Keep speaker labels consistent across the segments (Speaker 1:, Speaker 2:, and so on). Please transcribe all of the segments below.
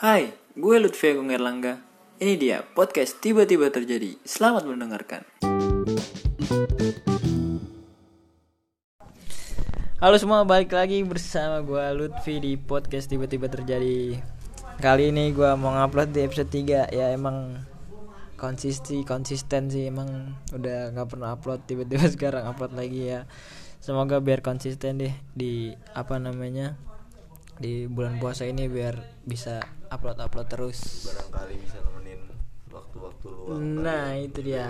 Speaker 1: Hai, gue Lutfi Agung Erlangga. Ini dia podcast tiba-tiba terjadi. Selamat mendengarkan. Halo semua, balik lagi bersama gue Lutfi di podcast tiba-tiba terjadi. Kali ini gue mau ngupload di episode 3 ya emang konsisti konsisten sih emang udah nggak pernah upload tiba-tiba sekarang upload lagi ya semoga biar konsisten deh di apa namanya di bulan puasa ini biar bisa upload upload terus.
Speaker 2: Barangkali bisa nemenin waktu-waktu luang
Speaker 1: nah itu dia.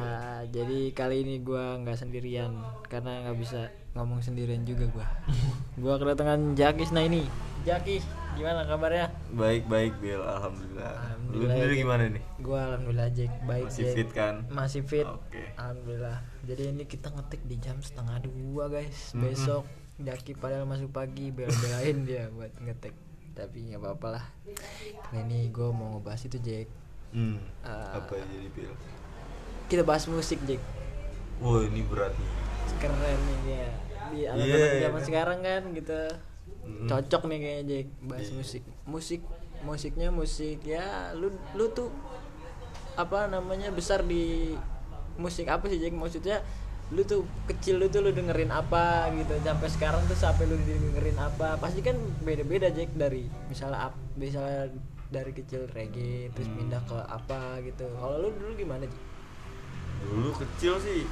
Speaker 1: Jadi kali ini gua nggak sendirian karena nggak bisa ngomong sendirian juga gua. Gua kedatangan Jakis nah ini. Jakis gimana kabarnya?
Speaker 2: Baik baik Bill alhamdulillah, lu
Speaker 1: Alhamdulillah,
Speaker 2: sendiri
Speaker 1: Jack.
Speaker 2: gimana nih?
Speaker 1: Gua alhamdulillah Jack baik
Speaker 2: masih
Speaker 1: Jack.
Speaker 2: fit kan?
Speaker 1: Masih fit.
Speaker 2: Oke.
Speaker 1: alhamdulillah. Jadi ini kita ngetik di jam setengah dua guys.
Speaker 2: Mhm.
Speaker 1: besok Jaki padahal masuk pagi bela-belain dia buat ngetik tapi nggak apa-apa lah Kali ini gue mau ngebahas itu Jack
Speaker 2: hmm.
Speaker 1: Ah.
Speaker 2: apa jadi Bill
Speaker 1: kita bahas musik Jack
Speaker 2: wah ini berat nih
Speaker 1: keren nih ya di anak-anak
Speaker 2: Iya,
Speaker 1: zaman
Speaker 2: iya.
Speaker 1: sekarang kan gitu
Speaker 2: Mhm.
Speaker 1: cocok nih kayaknya Jack bahas
Speaker 2: Iya.
Speaker 1: musik musik musiknya musik ya lu lu tuh apa namanya besar di musik apa sih Jack maksudnya lu tuh kecil lu tuh lu dengerin apa gitu sampai sekarang tuh sampai lu dengerin apa pasti kan beda-beda Jack dari misalnya ap, misalnya dari kecil reggae terus
Speaker 2: Hmm.
Speaker 1: pindah ke apa gitu kalau lu dulu gimana Jack?
Speaker 2: dulu kecil sih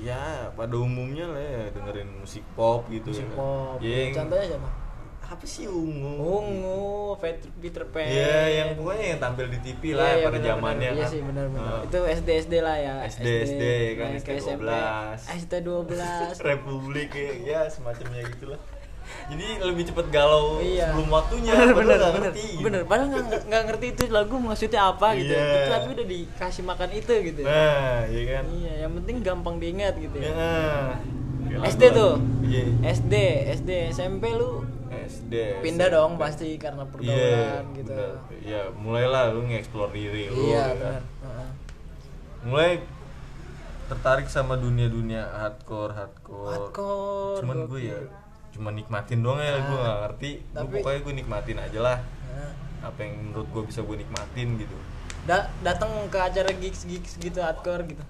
Speaker 2: ya pada umumnya lah ya dengerin musik pop gitu
Speaker 1: musik
Speaker 2: ya.
Speaker 1: pop
Speaker 2: ya, yang,
Speaker 1: contohnya siapa
Speaker 2: apa sih ungu
Speaker 1: Ungu, Pet- Peter Pan.
Speaker 2: Iya, yang pokoknya yang tampil di TV lah
Speaker 1: Iya, iya,
Speaker 2: pada
Speaker 1: benar,
Speaker 2: zamannya
Speaker 1: benar. Iya
Speaker 2: kan.
Speaker 1: sih benar-benar.
Speaker 2: Heeh.
Speaker 1: Itu SD SD lah ya.
Speaker 2: SD, SD, kan,
Speaker 1: naik ke
Speaker 2: ST12.
Speaker 1: SMP. ST12.
Speaker 2: Republik ya, ya semacamnya gitulah. Jadi lebih cepet galau
Speaker 1: Iya.
Speaker 2: sebelum waktunya.
Speaker 1: bener
Speaker 2: padahal
Speaker 1: bener
Speaker 2: nggak
Speaker 1: bener
Speaker 2: ngerti, gitu.
Speaker 1: bener padahal nggak nggak ngerti itu lagu maksudnya apa gitu
Speaker 2: Iya.
Speaker 1: tapi udah dikasih makan itu gitu ya.
Speaker 2: Nah, iya kan.
Speaker 1: iya yang penting gampang diingat gitu ya,
Speaker 2: Ya. Kayak
Speaker 1: SD tuh
Speaker 2: Iya.
Speaker 1: SD SD SMP lu
Speaker 2: SD.
Speaker 1: pindah
Speaker 2: SMP.
Speaker 1: dong pasti karena pergaulan gitu
Speaker 2: bener. Iya, mulailah lu nge-explore diri lu.
Speaker 1: iya
Speaker 2: ya kan. Mulai tertarik sama dunia-dunia hardcore, hardcore.
Speaker 1: hardcore
Speaker 2: Cuman gue ya cuma nikmatin doang ya, gue
Speaker 1: Ah.
Speaker 2: gak ngerti. Gua
Speaker 1: Tapi-
Speaker 2: pokoknya gue nikmatin aja lah.
Speaker 1: Nah,
Speaker 2: Apa yang menurut gue bisa gue nikmatin gitu.
Speaker 1: da- datang ke acara gigs gigs gitu hardcore gitu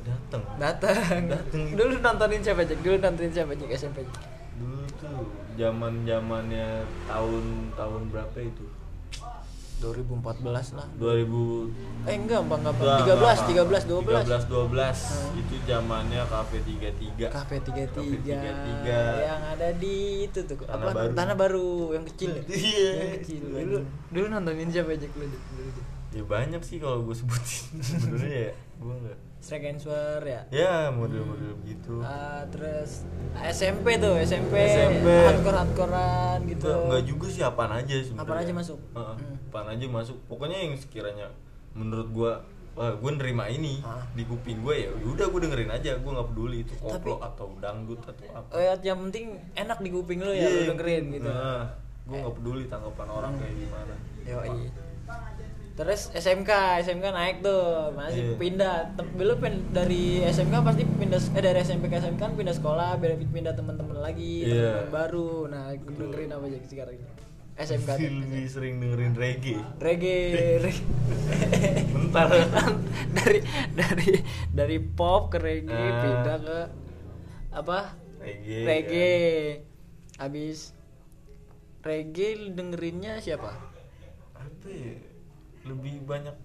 Speaker 2: Dateng.
Speaker 1: datang
Speaker 2: Dateng.
Speaker 1: dulu nontonin siapa Jack dulu nontonin siapa Jack SMP?
Speaker 2: Dulu tuh zaman zamannya tahun tahun berapa itu?
Speaker 1: 2014 lah
Speaker 2: 2000
Speaker 1: eh enggak bang enggak
Speaker 2: Enggak,
Speaker 1: bang 13
Speaker 2: enggak,
Speaker 1: 13 12
Speaker 2: 13 12
Speaker 1: Hmm.
Speaker 2: itu zamannya kafe 33
Speaker 1: Cafe 33
Speaker 2: Cafe 33.
Speaker 1: yang ada di itu tuh
Speaker 2: Tanah
Speaker 1: apa
Speaker 2: Baru.
Speaker 1: tanah baru yang kecil ya?
Speaker 2: Iya.
Speaker 1: yang kecil dulu dulu nontonin siapa Jack? Dulu,
Speaker 2: ya banyak sih kalau gue sebutin sebenarnya ya gue nggak
Speaker 1: Shrek and Swear ya?
Speaker 2: Ya model-model begitu.
Speaker 1: Ah, terus SMP tuh SMP,
Speaker 2: SMP.
Speaker 1: hardcore hardcorean gitu.
Speaker 2: Enggak, enggak juga sih apaan aja sebenarnya.
Speaker 1: Apaan aja masuk?
Speaker 2: Heeh,
Speaker 1: Hmm.
Speaker 2: apaan aja masuk. Pokoknya yang sekiranya menurut gue wah gue nerima ini
Speaker 1: Ah.
Speaker 2: di kuping gue ya udah gue dengerin aja. Gue nggak peduli itu koplo
Speaker 1: Tapi-
Speaker 2: atau dangdut atau apa.
Speaker 1: Oh, ya, yang penting enak di kuping lu ya lu dengerin gitu.
Speaker 2: Nah, gue nggak peduli tanggapan orang kayak gimana.
Speaker 1: Yoi. Terus SMK, SMK naik tuh, masih
Speaker 2: Iya.
Speaker 1: pindah. Lu pin dari SMK pasti pindah eh dari SMP ke SMK kan pindah sekolah, biar pindah teman-teman lagi,
Speaker 2: Iya.
Speaker 1: teman baru. Nah, dengerin apa aja sekarang? SMK
Speaker 2: lebih sering dengerin reggae
Speaker 1: Reggae, reggae.
Speaker 2: bentar
Speaker 1: dari dari dari pop ke reggae
Speaker 2: Ah.
Speaker 1: pindah ke apa?
Speaker 2: reggae
Speaker 1: reggae. Habis reggae lu dengerinnya siapa?
Speaker 2: apa ya lebih banyak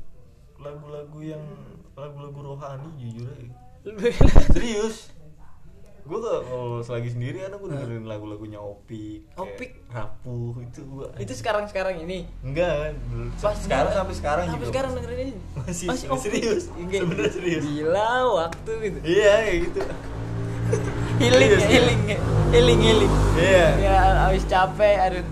Speaker 2: lagu-lagu yang lagu-lagu rohani jujur aja. Serius. Gue kalau selagi sendiri kan aku dengerin lagunya Opik
Speaker 1: Opik?
Speaker 2: rapuh itu gua
Speaker 1: itu sekarang sekarang ini?
Speaker 2: Enggak kan.
Speaker 1: Pas
Speaker 2: sekarang sampai sekarang
Speaker 1: sampai sekarang dengerin ini?
Speaker 2: Masih-
Speaker 1: oh,
Speaker 2: serius. Sebenarnya serius.
Speaker 1: gila waktu gitu.
Speaker 2: Iya kayak gitu.
Speaker 1: Healing ya healing ya. Healing healing.
Speaker 2: Iya.
Speaker 1: Ya abis capek aduh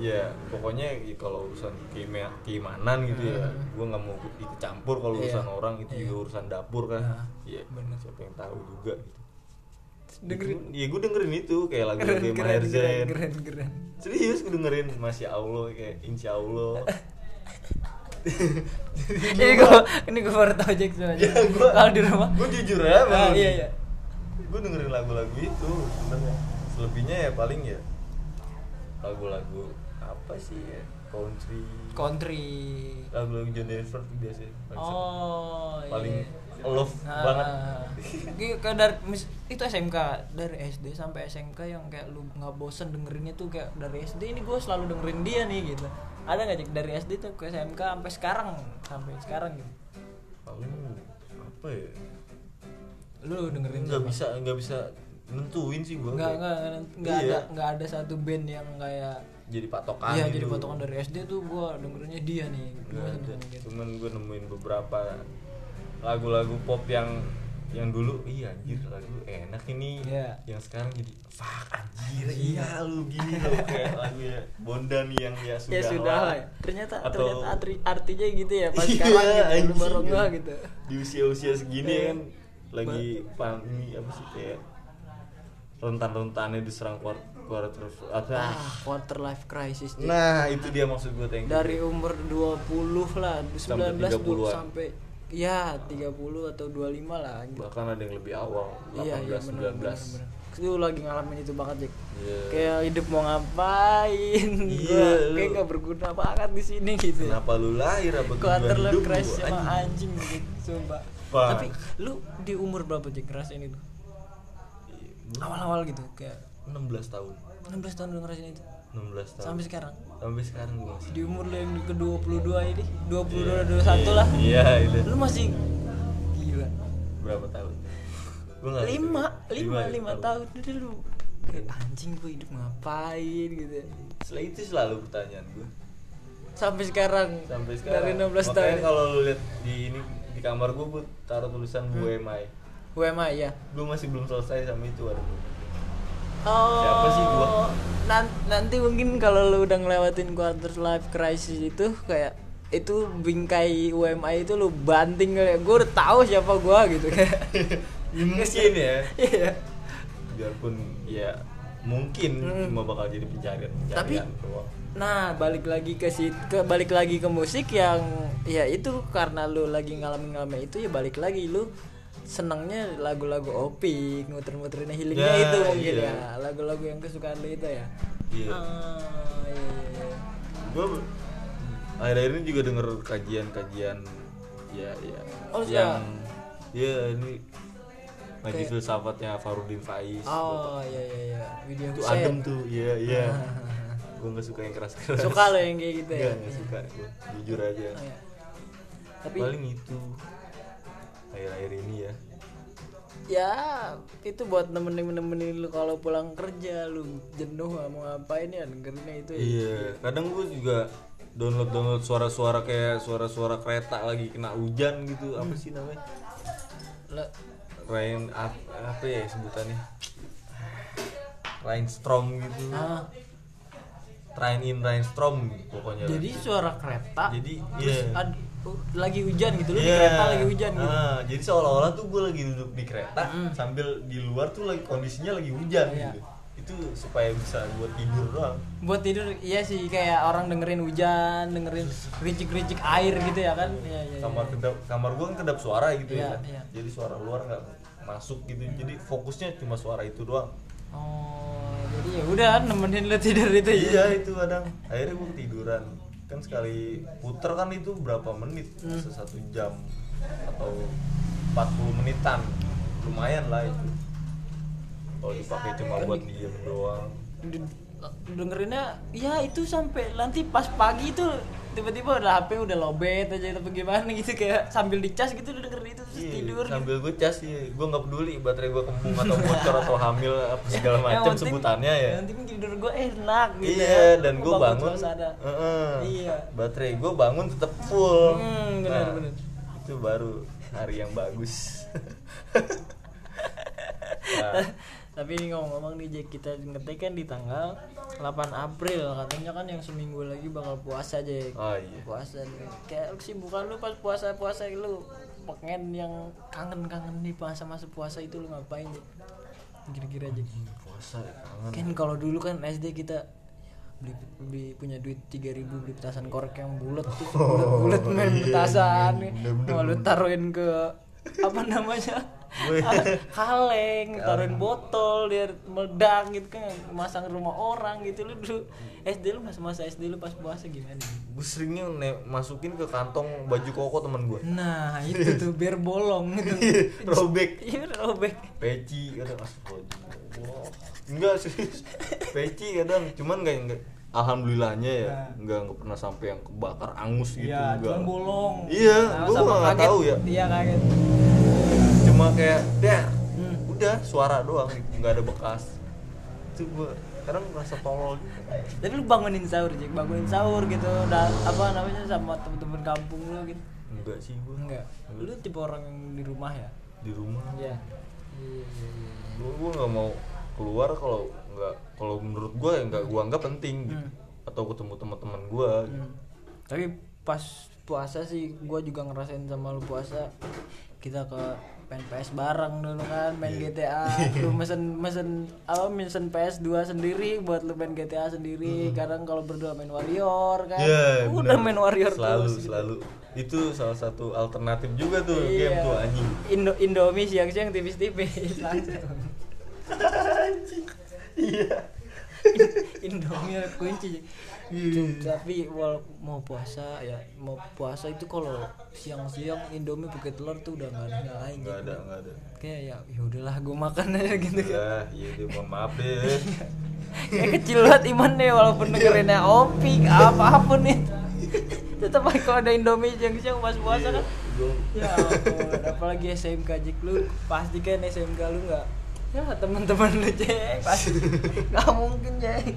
Speaker 2: ya pokoknya ya kalau urusan keima- keimanan gitu ya
Speaker 1: Hmm.
Speaker 2: gue nggak mau ikut campur kalau
Speaker 1: Iya.
Speaker 2: urusan orang itu juga urusan dapur kan.
Speaker 1: Nah,
Speaker 2: iya
Speaker 1: bener.
Speaker 2: siapa yang tahu juga gitu.
Speaker 1: Dengerin.
Speaker 2: Ya gue dengerin itu kayak lagu
Speaker 1: keren
Speaker 2: lagu
Speaker 1: keren
Speaker 2: Maher
Speaker 1: keren
Speaker 2: Zain
Speaker 1: keren keren.
Speaker 2: Serius gue dengerin masya allah kayak insya allah.
Speaker 1: Ini gue ini gue baru tahu Jack sebenarnya
Speaker 2: ya gue
Speaker 1: kalau di rumah.
Speaker 2: gue jujur ya
Speaker 1: ah, iya iya.
Speaker 2: Gue dengerin lagu-lagu itu sebenarnya. Selebihnya ya paling ya lagu-lagu apa sih ya? Country.
Speaker 1: Country.
Speaker 2: Lagu-lagu John Denver tuh biasanya
Speaker 1: oh
Speaker 2: paling
Speaker 1: iya.
Speaker 2: love
Speaker 1: Ah,
Speaker 2: banget.
Speaker 1: Kan dari mis- itu SMK dari SD sampai SMK yang kayak lu nggak bosen dengerinnya tuh kayak dari SD ini gue selalu dengerin dia nih gitu. Ada nggak Jack dari SD tuh ke SMK sampai sekarang sampai sekarang gitu.
Speaker 2: Paling apa ya?
Speaker 1: Lu dengerin
Speaker 2: nggak bisa nggak bisa nentuin sih gua.
Speaker 1: Nggak
Speaker 2: kayak-
Speaker 1: nggak nggak
Speaker 2: Iya.
Speaker 1: ada nggak ada satu band yang kayak
Speaker 2: jadi patokan
Speaker 1: Iya
Speaker 2: gitu.
Speaker 1: jadi potongan dari SD tuh gue dengerinnya dia nih Gua
Speaker 2: ada.
Speaker 1: seneng gitu.
Speaker 2: cuman gue nemuin beberapa lagu-lagu pop yang yang dulu iya anjir lagu enak ini
Speaker 1: Iya.
Speaker 2: yang sekarang jadi fuck anjir iya lu gini loh kayak lagu ya Bondan yang ya sudah
Speaker 1: ya sudah lah ya. ternyata
Speaker 2: Atau-
Speaker 1: ternyata arti- artinya gitu ya pas
Speaker 2: Iya,
Speaker 1: sekarang gitu nggak gitu
Speaker 2: di usia-usia segini
Speaker 1: Iya.
Speaker 2: kan lagi pan ini apa sih kayak rentan-rentannya diserang quarter quarter atau
Speaker 1: ah quarter life crisis
Speaker 2: nah itu dia maksud gue thank you.
Speaker 1: dari umur 20 lah 19
Speaker 2: Sampai
Speaker 1: dulu
Speaker 2: 30-an.
Speaker 1: sampai ya 30 atau 25 lah gitu.
Speaker 2: bahkan ada yang lebih awal 18
Speaker 1: iya iya benar
Speaker 2: 19
Speaker 1: benar benar. Itu lagi ngalamin itu banget Jack.
Speaker 2: Iya.
Speaker 1: Kayak hidup mau ngapain? Gua
Speaker 2: lu-
Speaker 1: kayak gak berguna banget di sini gitu.
Speaker 2: kenapa lu lahir apa
Speaker 1: Quarter life crisis emang
Speaker 2: anjing?
Speaker 1: gitu, sumpah.
Speaker 2: Wah.
Speaker 1: Tapi lu di umur berapa Jack ngerasain itu? Awal-awal gitu kayak
Speaker 2: 16 tahun
Speaker 1: 16 tahun lu ngerasain itu.
Speaker 2: 16 tahun
Speaker 1: Sampai sekarang.
Speaker 2: sampai sekarang gue masih
Speaker 1: Di umur lu yang ke 22 ini, 22
Speaker 2: Iya,
Speaker 1: 21 lah.
Speaker 2: iya itu
Speaker 1: Lu masih gila.
Speaker 2: berapa tahun gue nggak ngerti.
Speaker 1: lima lima
Speaker 2: ya?
Speaker 1: lima tahun udah lu kayak anjing gue hidup ngapain gitu
Speaker 2: Setelah itu selalu pertanyaan gue
Speaker 1: sampai sekarang
Speaker 2: sampai sekarang
Speaker 1: dari 16
Speaker 2: Makanya
Speaker 1: tahun
Speaker 2: kalau lu lihat di ini di kamar gue gue taruh tulisan
Speaker 1: Hmm.
Speaker 2: WMI
Speaker 1: WMA ya
Speaker 2: gue masih belum selesai sama itu ada
Speaker 1: oh
Speaker 2: Siapa sih gua?
Speaker 1: nan- nanti mungkin kalau lu udah ngelewatin quarter life crisis itu kayak itu bingkai UMI itu lu banting kayak gue udah tahu siapa gua gitu. Kayak
Speaker 2: ya, mungkin ya.
Speaker 1: Iya.
Speaker 2: Biarpun ya mungkin
Speaker 1: Hmm.
Speaker 2: cuma bakal jadi pencarian
Speaker 1: Tapi-
Speaker 2: doang
Speaker 1: Nah, balik lagi ke si ke balik lagi ke musik yang ya itu karena lu lagi ngalamin ngalamin itu ya balik lagi lu senangnya lagu-lagu opik, muter-muterin healingnya
Speaker 2: Ya,
Speaker 1: itu mungkin
Speaker 2: iya.
Speaker 1: ya, lagu-lagu yang kesukaan lu itu ya.
Speaker 2: Iya.
Speaker 1: Ah, iya, iya, iya.
Speaker 2: gue akhir-akhir ini juga denger kajian-kajian ya ya
Speaker 1: Oh,
Speaker 2: yang ya ini ngaji
Speaker 1: Kayak-
Speaker 2: filsafatnya Farudin Faiz
Speaker 1: Oh, iya iya iya. Video
Speaker 2: itu
Speaker 1: Hussein.
Speaker 2: adem tuh iya iya gue nggak suka yang keras keras
Speaker 1: Suka lo yang kayak gitu ya?
Speaker 2: Nggak, nggak suka gue jujur aja
Speaker 1: Oh, iya. Tapi
Speaker 2: paling itu akhir-akhir ini ya?
Speaker 1: Ya itu buat nemenin nemenin lu kalau pulang kerja lu jenuh mau ngapain ya dengerinnya itu ya.
Speaker 2: iya kadang gue juga download download suara-suara kayak suara-suara kereta lagi kena hujan gitu. Apa sih namanya?
Speaker 1: Lah,
Speaker 2: rain apa, apa ya sebutannya? Rainstorm gitu.
Speaker 1: Ah,
Speaker 2: rain in rainstorm pokoknya.
Speaker 1: Jadi suara kereta?
Speaker 2: Jadi iya.
Speaker 1: uh, lagi hujan gitu lu di
Speaker 2: Iya.
Speaker 1: kereta lagi hujan gitu
Speaker 2: Ah, jadi seolah-olah tuh gue lagi duduk di kereta
Speaker 1: Mm.
Speaker 2: sambil di luar tuh lagi kondisinya lagi hujan
Speaker 1: Iya.
Speaker 2: gitu itu supaya bisa gue tidur doang
Speaker 1: buat tidur iya sih kayak orang dengerin hujan dengerin gericik-gericik air gitu ya kan iya iya, iya.
Speaker 2: kamar kedap kamar gue kan kedap suara gitu
Speaker 1: Iya,
Speaker 2: ya kan?
Speaker 1: iya.
Speaker 2: jadi suara luar nggak masuk gitu jadi fokusnya cuma suara itu doang
Speaker 1: oh jadi ya udah nemenin lu tidur itu ya
Speaker 2: iya itu kadang akhirnya gue ketiduran kan sekali puter kan itu berapa menit?
Speaker 1: Hmm.
Speaker 2: satu jam atau 40 menitan. Lumayan lah itu. Kalau dipakai cuma buat
Speaker 1: di-
Speaker 2: diem doang
Speaker 1: dengerinnya ya itu sampai nanti pas pagi itu tiba-tiba udah HP udah lobet aja atau gimana gitu kayak sambil dicas gitu udah dengerin itu terus
Speaker 2: Iya,
Speaker 1: tidur gitu.
Speaker 2: sambil gue cas sih gue nggak peduli baterai gue kembung atau bocor atau hamil apa segala macam sebutannya ya
Speaker 1: penting tidur gue enak gitu
Speaker 2: iya
Speaker 1: ya.
Speaker 2: dan gue bangun
Speaker 1: suasana.
Speaker 2: Heeh.
Speaker 1: Iya.
Speaker 2: baterai gue bangun tetap full
Speaker 1: Hmm, bener,
Speaker 2: Nah,
Speaker 1: bener.
Speaker 2: itu baru hari yang bagus Nah,
Speaker 1: tapi ini ngomong-ngomong nih Jack kita ngetek kan di tanggal 8 April. Katanya kan yang seminggu lagi bakal puasa Jack.
Speaker 2: Oh iya.
Speaker 1: Puasa nih. Kayak sih bukan lu pas puasa puasa lu pengen yang kangen-kangen nih masa-masa puasa itu lu ngapain Jack? Kira-kira aja
Speaker 2: puasa ya kangen.
Speaker 1: Kan kalau dulu kan SD kita beli, beli punya duit 3000 beli petasan korek yang bulat tuh. Bulat-bulat main
Speaker 2: iya,
Speaker 1: petasan mau lu taruhin ke apa namanya kaleng taruhin botol dia meledak gitu kan masang rumah orang gitu lu dulu. SD lu masa-masa SD lu pas puasa gimana?
Speaker 2: Gue seringnya masukin ke kantong baju koko teman gue
Speaker 1: nah itu tuh biar bolong gitu.
Speaker 2: Robek.
Speaker 1: Iya robek.
Speaker 2: Peci kadang astagfirullah enggak serius. Peci kadang. Cuman nggak nggak alhamdulillahnya ya
Speaker 1: Nah.
Speaker 2: nggak nggak pernah sampai yang kebakar angus gitu
Speaker 1: iya
Speaker 2: enggak
Speaker 1: bolong.
Speaker 2: Iya,
Speaker 1: Nah,
Speaker 2: gua
Speaker 1: sama
Speaker 2: nggak tahu ya.
Speaker 1: iya kaget
Speaker 2: cuma kayak der
Speaker 1: Hmm.
Speaker 2: udah suara doang nggak ada bekas. Itu gue kadang merasa tolol gitu
Speaker 1: tapi lu bangunin sahur Jack bangunin sahur gitu udah apa namanya sama temen-temen kampung lu gitu?
Speaker 2: Enggak sih gue
Speaker 1: enggak. lu tipe orang yang di rumah ya?
Speaker 2: Di rumah.
Speaker 1: Iya. Iya iya iya.
Speaker 2: gue nggak mau keluar kalau nggak kalau menurut gue ya nggak gue anggap penting gitu.
Speaker 1: Hmm.
Speaker 2: atau ketemu teman-teman gue
Speaker 1: Hmm. Tapi pas puasa sih gue juga ngerasain sama lu puasa. Kita ke main PS bareng dulu kan main
Speaker 2: Iya.
Speaker 1: GTA lu mesen mesen apa mesen PS 2 sendiri buat lu main GTA sendiri kadang kalau berdua main Warrior kan
Speaker 2: Hmm. Iya,
Speaker 1: udah
Speaker 2: bener.
Speaker 1: main Warrior
Speaker 2: selalu
Speaker 1: terus gitu.
Speaker 2: selalu itu salah satu alternatif juga tuh
Speaker 1: Iya.
Speaker 2: game tuh anjing
Speaker 1: Indo Indomie siang-siang tipis-tipis langsung
Speaker 2: iya
Speaker 1: Indomie kunci
Speaker 2: Iya.
Speaker 1: Tapi wal mau puasa ya mau puasa itu kalau siang-siang Indomie pakai telur tuh udah nggak ada yang lain
Speaker 2: nggak
Speaker 1: gitu.
Speaker 2: ada nggak ada.
Speaker 1: Kayak ya ya udahlah gue makan aja gitu kan.
Speaker 2: Ya iya deh mohon maaf deh
Speaker 1: kayak kecil banget iman deh walaupun dengerinnya opik apa pun nih tetap aja kalau ada Indomie siang-siang pas puasa kan. ya apalagi SMK Jik lu pasti kan SMK lu nggak ya teman-teman lu Jek pasti. Nggak mungkin Jek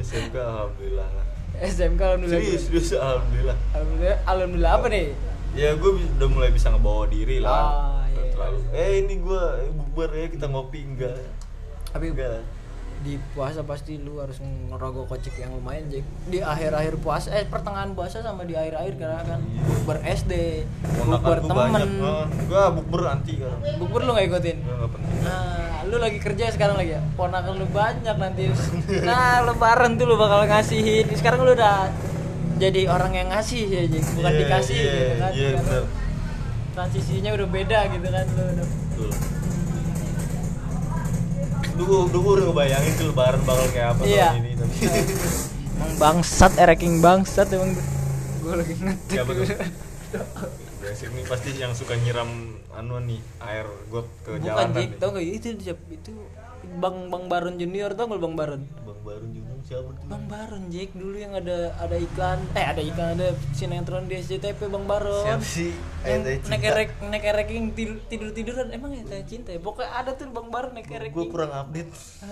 Speaker 2: SMK alhamdulillah. Lah
Speaker 1: SMK alhamdulillah.
Speaker 2: Serius serius alhamdulillah.
Speaker 1: Alhamdulillah alhamdulillah apa nih?
Speaker 2: Ya gue udah mulai bisa ngebawa diri lah.
Speaker 1: Ah,
Speaker 2: Nggak
Speaker 1: iya.
Speaker 2: terlalu. eh ini gue eh, bukber ya kita ngopi enggak.
Speaker 1: Tapi
Speaker 2: enggak
Speaker 1: di puasa pasti lu harus ngerogoh kocek yang lumayan Jek di akhir-akhir puasa eh pertengahan puasa sama di akhir-akhir karena kan
Speaker 2: Iya.
Speaker 1: bukber SD bukber temen
Speaker 2: nah, gue bukber anti kan
Speaker 1: bukber lu gak ikutin
Speaker 2: penting
Speaker 1: Nah, lu lagi kerja sekarang lagi ya? Ponakan lu banyak nanti. Nah, lebaran tuh lu bakal ngasihin. Sekarang lu udah jadi orang yang ngasih ya, Jik. bukan
Speaker 2: Iya,
Speaker 1: dikasih
Speaker 2: iya,
Speaker 1: gitu kan.
Speaker 2: iya
Speaker 1: Sekarang
Speaker 2: bener
Speaker 1: Transisinya udah beda gitu kan lu. udah.
Speaker 2: betul Dulu, dulu udah ngebayangin tuh lebaran bakal kayak apa
Speaker 1: Iya.
Speaker 2: tahun ini tapi
Speaker 1: Emang bangsat, ereking bangsat emang gue lagi ngetik.
Speaker 2: Tuh? Biasa ini pasti yang suka nyiram anu nih air got ke
Speaker 1: Bukan
Speaker 2: jalanan
Speaker 1: tau gak itu itu Bang Bang Baron Junior tau gak Bang Baron?
Speaker 2: Bang Baru juga siapa tuh?
Speaker 1: Bang Baron Jake dulu yang ada ada iklan eh ada iklan ada sinetron di SCTV Bang Baron
Speaker 2: Siapa sih?
Speaker 1: yang naik
Speaker 2: cinta.
Speaker 1: erek naik tidur tiduran emang ya tanya cinta ya pokoknya ada tuh Bang Baron naik erek
Speaker 2: Gue kurang update.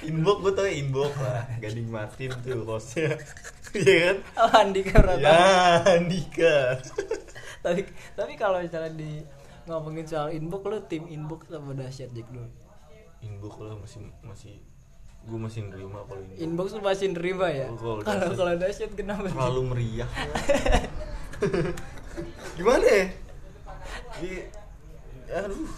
Speaker 2: inbox gue tau ya inbox lah. Gading Martin tuh hostnya. Iya kan?
Speaker 1: oh, Andika Pratama
Speaker 2: Ya, Andika.
Speaker 1: tapi tapi kalau misalnya di ngomongin soal inbox lu tim inbox sama dahsyat Jack dulu
Speaker 2: Inbox lah masih masih gue masih nerima kalau ini.
Speaker 1: inbox lu masih nerima ya
Speaker 2: kalau
Speaker 1: kalau
Speaker 2: dahsyat.
Speaker 1: kenapa?
Speaker 2: Terlalu meriah. ya. Gimana ya? Di aduh.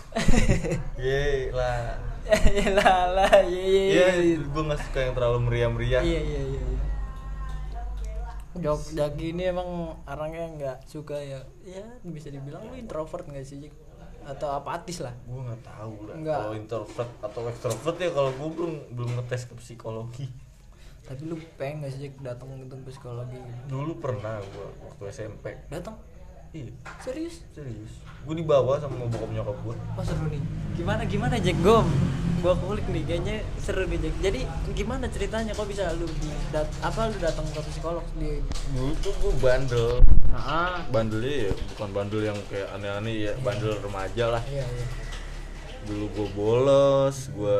Speaker 2: Ye lah.
Speaker 1: ya lah lah Iya, iya
Speaker 2: gue gak suka yang terlalu meriah-meriah.
Speaker 1: iya iya iya iya. Jok Jaki ini emang orangnya nggak suka ya. Ya bisa dibilang lu introvert nggak sih Jik? atau apatis lah.
Speaker 2: Gue nggak tahu lah. Kalau introvert atau extrovert ya kalau gue belum belum ngetes ke psikologi.
Speaker 1: Tapi lu pengen gak sih Jik datang ke psikologi?
Speaker 2: Dulu pernah gue waktu SMP.
Speaker 1: Datang
Speaker 2: iya.
Speaker 1: Serius?
Speaker 2: Serius. Gue dibawa sama bokap nyokap gue
Speaker 1: oh seru nih. Gimana gimana Jack? Gom. Gua kulik nih kayaknya seru nih Jack. Jadi gimana ceritanya? Kok bisa lu di dat apa lu datang ke psikolog di
Speaker 2: dulu tuh gue bandel.
Speaker 1: Ah.
Speaker 2: Bandelnya ya bukan bandel yang kayak aneh-aneh ya bandel remaja lah.
Speaker 1: Iya iya.
Speaker 2: Dulu gue bolos gue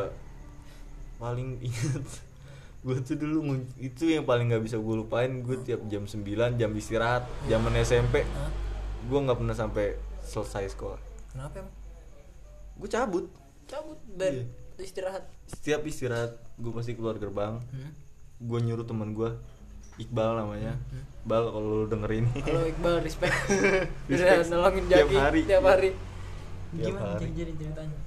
Speaker 2: paling inget gue tuh dulu itu yang paling nggak bisa gue lupain. Gue tiap jam 9 jam istirahat zaman SMP
Speaker 1: Hah?
Speaker 2: Gue nggak pernah sampai selesai sekolah
Speaker 1: kenapa emang
Speaker 2: gue cabut
Speaker 1: cabut dari
Speaker 2: Iya.
Speaker 1: istirahat
Speaker 2: setiap istirahat gue pasti keluar gerbang
Speaker 1: hmm?
Speaker 2: gue nyuruh temen gue Iqbal namanya Bal kalau lu denger ini
Speaker 1: Halo Iqbal, respect.
Speaker 2: Respect.
Speaker 1: Udah nolongin
Speaker 2: Tiap
Speaker 1: Jaki
Speaker 2: hari.
Speaker 1: tiap hari.
Speaker 2: Tiap
Speaker 1: Gimana
Speaker 2: hari.
Speaker 1: Jadi ceritanya?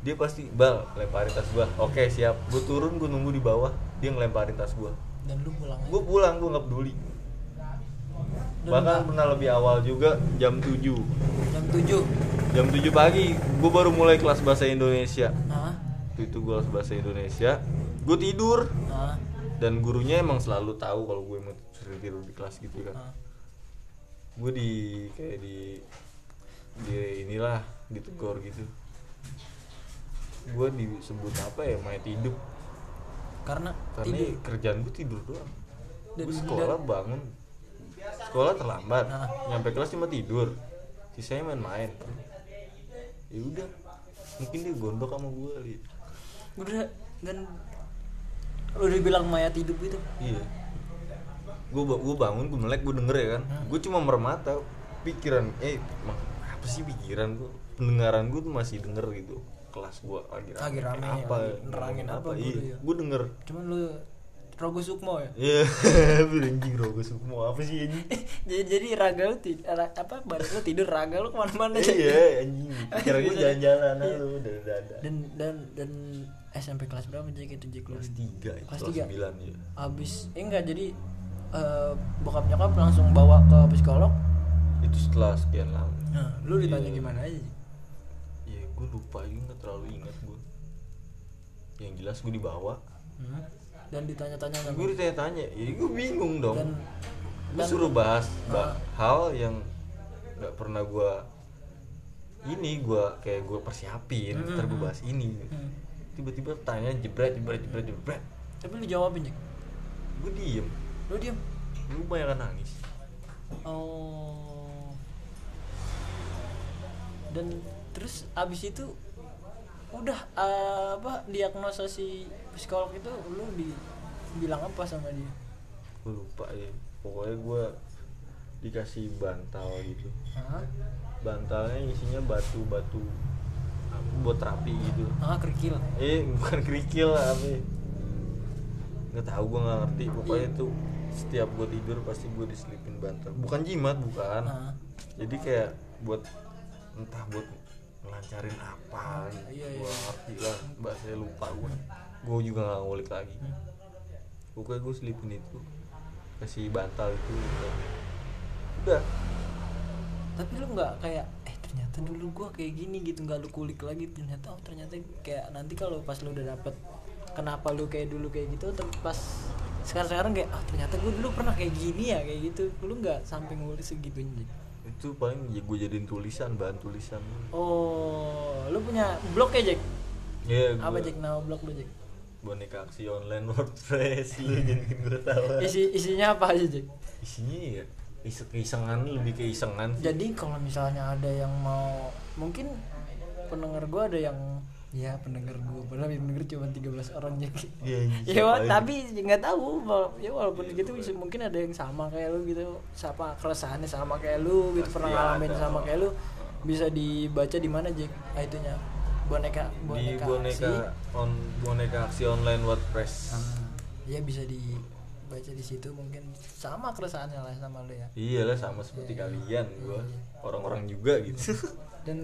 Speaker 2: dia pasti Bal lemparin tas gue oke siap gue turun gue nunggu di bawah dia ngelemparin tas gue
Speaker 1: Dan lu pulang aja.
Speaker 2: gue pulang gue nggak peduli bahkan pernah lebih awal juga jam 7
Speaker 1: jam 7
Speaker 2: jam 7 pagi gue baru mulai kelas bahasa Indonesia.
Speaker 1: Ah
Speaker 2: Waktu itu gue kelas bahasa Indonesia gue tidur.
Speaker 1: Ah
Speaker 2: dan gurunya emang selalu tahu kalau gue mau sering tidur di kelas gitu kan. Gue di kayak di di inilah ditegur gitu. Gue disebut apa ya mayat hidup
Speaker 1: karena
Speaker 2: karena
Speaker 1: tidur.
Speaker 2: kerjaan gue tidur doang. Gue sekolah bangun sekolah terlambat. Nyampe kelas cuma tidur. Sisanya main-main. Ya udah mungkin dia gondok sama gue kali
Speaker 1: udah dan lu udah bilang mayat hidup itu
Speaker 2: iya. Gue gue bangun gue melek gue denger ya kan?
Speaker 1: Hmm.
Speaker 2: gue cuma mermata pikiran eh apa sih pikiran gue pendengaran gue tuh masih denger gitu. Kelas gue lagi rame,
Speaker 1: Lagi rame,
Speaker 2: apa?
Speaker 1: lagi nerangin apa guru
Speaker 2: iya
Speaker 1: ya.
Speaker 2: gue denger.
Speaker 1: Cuman lu Rogo Sukmo ya
Speaker 2: Iya, anjing rogo semua apa sih anjing?
Speaker 1: jadi jadi raga lu tid- ra- apa badan lu tidur raga lu ke mana-mana aja
Speaker 2: Iya, anjing. Kira gue jalan-jalan
Speaker 1: Iya.
Speaker 2: lu udah dada.
Speaker 1: dan dan dan SMP kelas berapa Jack itu Jack lu
Speaker 2: Kelas 3 itu,
Speaker 1: Kelas
Speaker 2: kelas
Speaker 1: tiga?
Speaker 2: 9 ya.
Speaker 1: abis eh enggak jadi eh, bokap nyokap langsung bawa ke psikolog
Speaker 2: Itu setelah sekian lama.
Speaker 1: nah lu ditanya
Speaker 2: Iya.
Speaker 1: gimana aja
Speaker 2: Iya, gue lupa juga terlalu ingat gue. Yang jelas gue dibawa.
Speaker 1: Hmm. Dan ditanya-tanya
Speaker 2: Gue ditanya-tanya, ya gue bingung dong.
Speaker 1: dan
Speaker 2: gue
Speaker 1: dan-
Speaker 2: suruh bahas bah-
Speaker 1: Ah.
Speaker 2: hal yang nggak pernah gue ini gue kayak gue persiapin
Speaker 1: Hmm,
Speaker 2: ntar gue bahas ini.
Speaker 1: Hmm.
Speaker 2: tiba-tiba tanya jebret jebret jebret jebret.
Speaker 1: Tapi lu jawabin Jack?
Speaker 2: Gue diem.
Speaker 1: Lu diam
Speaker 2: lu banyak nangis.
Speaker 1: Oh. Dan terus abis itu udah eh, apa diagnosa si psikolog itu lu di bilang apa sama dia
Speaker 2: gue lupa ya pokoknya gue dikasih bantal gitu
Speaker 1: Hah?
Speaker 2: bantalnya isinya batu batu apa, buat terapi gitu
Speaker 1: ah kerikil
Speaker 2: eh bukan kerikil apa ya. nggak tahu gue nggak ngerti pokoknya
Speaker 1: Iya.
Speaker 2: tuh setiap gue tidur pasti gue diselipin bantal bukan jimat bukan
Speaker 1: Ah.
Speaker 2: jadi kayak buat entah buat ngelancarin apa? Gitu.
Speaker 1: Iya, iya,
Speaker 2: gue
Speaker 1: iya.
Speaker 2: ngerti lah bahasanya lupa gue gue juga nggak ngulik lagi. Pokoknya gue selipin itu kasih bantal itu udah udah.
Speaker 1: Tapi lu nggak kayak eh ternyata dulu gua kayak gini gitu. Nggak lu kulik lagi ternyata oh ternyata kayak nanti kalau pas lu udah dapet kenapa lu kayak dulu kayak gitu tapi pas sekarang sekarang kayak oh ternyata gue dulu pernah kayak gini ya kayak gitu. Lu nggak sampai ngulik segitunya?
Speaker 2: Itu paling ya gue jadiin tulisan bahan tulisan.
Speaker 1: Oh lu punya blog ya Jack?
Speaker 2: Ya
Speaker 1: apa
Speaker 2: gua-
Speaker 1: Jack? Nama blog lu Jack?
Speaker 2: Boneka aksi online WordPress lu jadi gue tahu.
Speaker 1: Isi isinya apa aja Jack?
Speaker 2: Isinya ya iseng isengan lebih ke isengan sih.
Speaker 1: jadi kalau misalnya ada yang mau mungkin pendengar gua ada yang ya pendengar gua. Padahal yang denger cuma 13 orang Jack.
Speaker 2: Iya,
Speaker 1: ya tapi nggak tahu ya walaupun gitu bisa- mungkin ada yang sama kayak lu gitu. Siapa keresahannya sama kayak lu gitu
Speaker 2: Pasti
Speaker 1: pernah ngalamin
Speaker 2: ada.
Speaker 1: sama kayak lu. Bisa dibaca di mana Jack? Ah, itunya. Boneka
Speaker 2: di
Speaker 1: boneka,
Speaker 2: boneka
Speaker 1: aksi.
Speaker 2: on boneka aksi online WordPress.
Speaker 1: Ah, ya bisa dibaca di situ mungkin. Sama keresahannya lah sama lu ya.
Speaker 2: Iyalah sama seperti
Speaker 1: Iya,
Speaker 2: kalian
Speaker 1: iya,
Speaker 2: gua.
Speaker 1: Iya.
Speaker 2: orang-orang juga gitu
Speaker 1: dan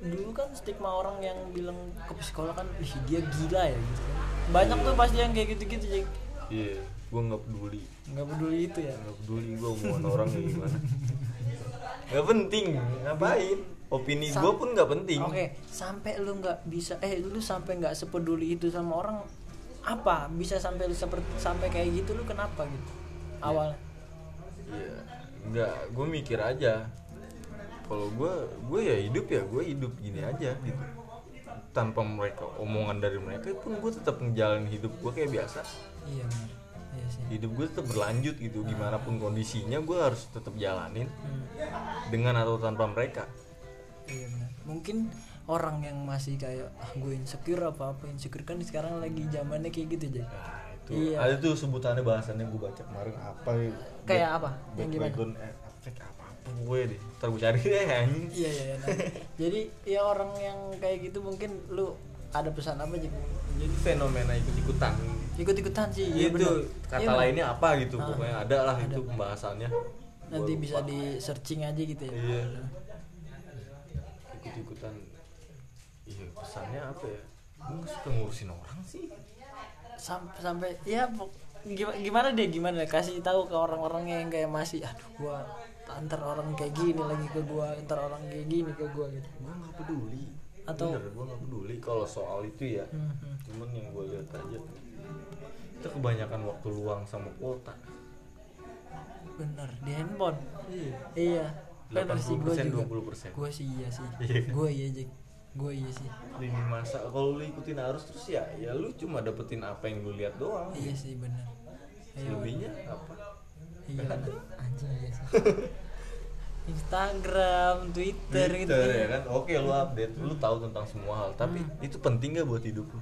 Speaker 1: dulu kan stigma orang yang bilang ke psikolog kan ih dia gila ya gitu kan. Banyak tuh pasti yang kayak gitu-gitu Jack
Speaker 2: iya gua nggak peduli.
Speaker 1: Nggak peduli itu ya?
Speaker 2: Nggak peduli gua omongan orang kayak gimana. Nggak penting ngapain? Opini gua pun nggak penting.
Speaker 1: Oke sampai lu nggak bisa eh lu sampai nggak sepeduli itu sama orang apa? Bisa sampai lu seperti sampai kayak gitu lu kenapa gitu? Awalnya?
Speaker 2: Iya, nggak, gue mikir aja. Kalau gue, gue ya hidup ya, gue hidup gini aja gitu. Tanpa mereka omongan dari mereka pun gue tetap ngejalanin hidup gue kayak biasa.
Speaker 1: iya benar iya sih
Speaker 2: Hidup gue tetap berlanjut gitu, gimana pun kondisinya gue harus tetap jalanin
Speaker 1: Hmm,
Speaker 2: dengan atau tanpa mereka.
Speaker 1: iya benar mungkin orang yang masih kayak ah gue insecure apa apa insecure kan sekarang lagi zamannya kayak gitu Jack
Speaker 2: Nah, itu
Speaker 1: Iya.
Speaker 2: ada tuh sebutannya bahasannya gue baca kemarin apa ya?
Speaker 1: Kayak apa? Yang gimana?
Speaker 2: Background eh, apa gue deh. Ntar gue cari deh anjing.
Speaker 1: iya iya iya, nah. jadi ya orang yang kayak gitu mungkin lu ada pesan apa Jack
Speaker 2: Jadi fenomena ikut-ikutan
Speaker 1: ikut ikutan sih iya
Speaker 2: itu
Speaker 1: benar.
Speaker 2: kata
Speaker 1: benar.
Speaker 2: lainnya apa gitu
Speaker 1: Ah,
Speaker 2: pokoknya ada lah
Speaker 1: ada.
Speaker 2: itu pembahasannya
Speaker 1: nanti bisa
Speaker 2: lupa.
Speaker 1: di searching aja gitu ya
Speaker 2: iya ikut ikutan iya pesannya apa ya gue suka ngurusin orang sih
Speaker 1: sampai sampai ya gimana, gimana deh gimana kasih tahu ke orang-orang yang kayak masih aduh gua antar orang kayak gini lagi ke gua antar orang kayak gini ke gua gitu.
Speaker 2: Gue nggak peduli.
Speaker 1: Atau-
Speaker 2: Bener, gue nggak peduli kalau soal itu ya.
Speaker 1: Hmm, hmm.
Speaker 2: cuman yang gue lihat aja itu kebanyakan waktu luang sama kuota.
Speaker 1: Bener di handphone.
Speaker 2: Iya.
Speaker 1: Iya. Sih gua
Speaker 2: 80%,
Speaker 1: juga.
Speaker 2: 20%.
Speaker 1: gua sih iya sih.
Speaker 2: Iya.
Speaker 1: gua iya Jack. Gua iya sih.
Speaker 2: Lini masa kalau lu ikutin arus terus ya ya lu cuma dapetin apa yang lu lihat doang.
Speaker 1: Iya sih bener.
Speaker 2: Selebihnya apa?
Speaker 1: Iya anjing iya sih Instagram, Twitter, gitu
Speaker 2: Twitter ya kan oke lu update lu tahu tentang semua hal tapi
Speaker 1: Hmm.
Speaker 2: itu penting gak buat hidup lu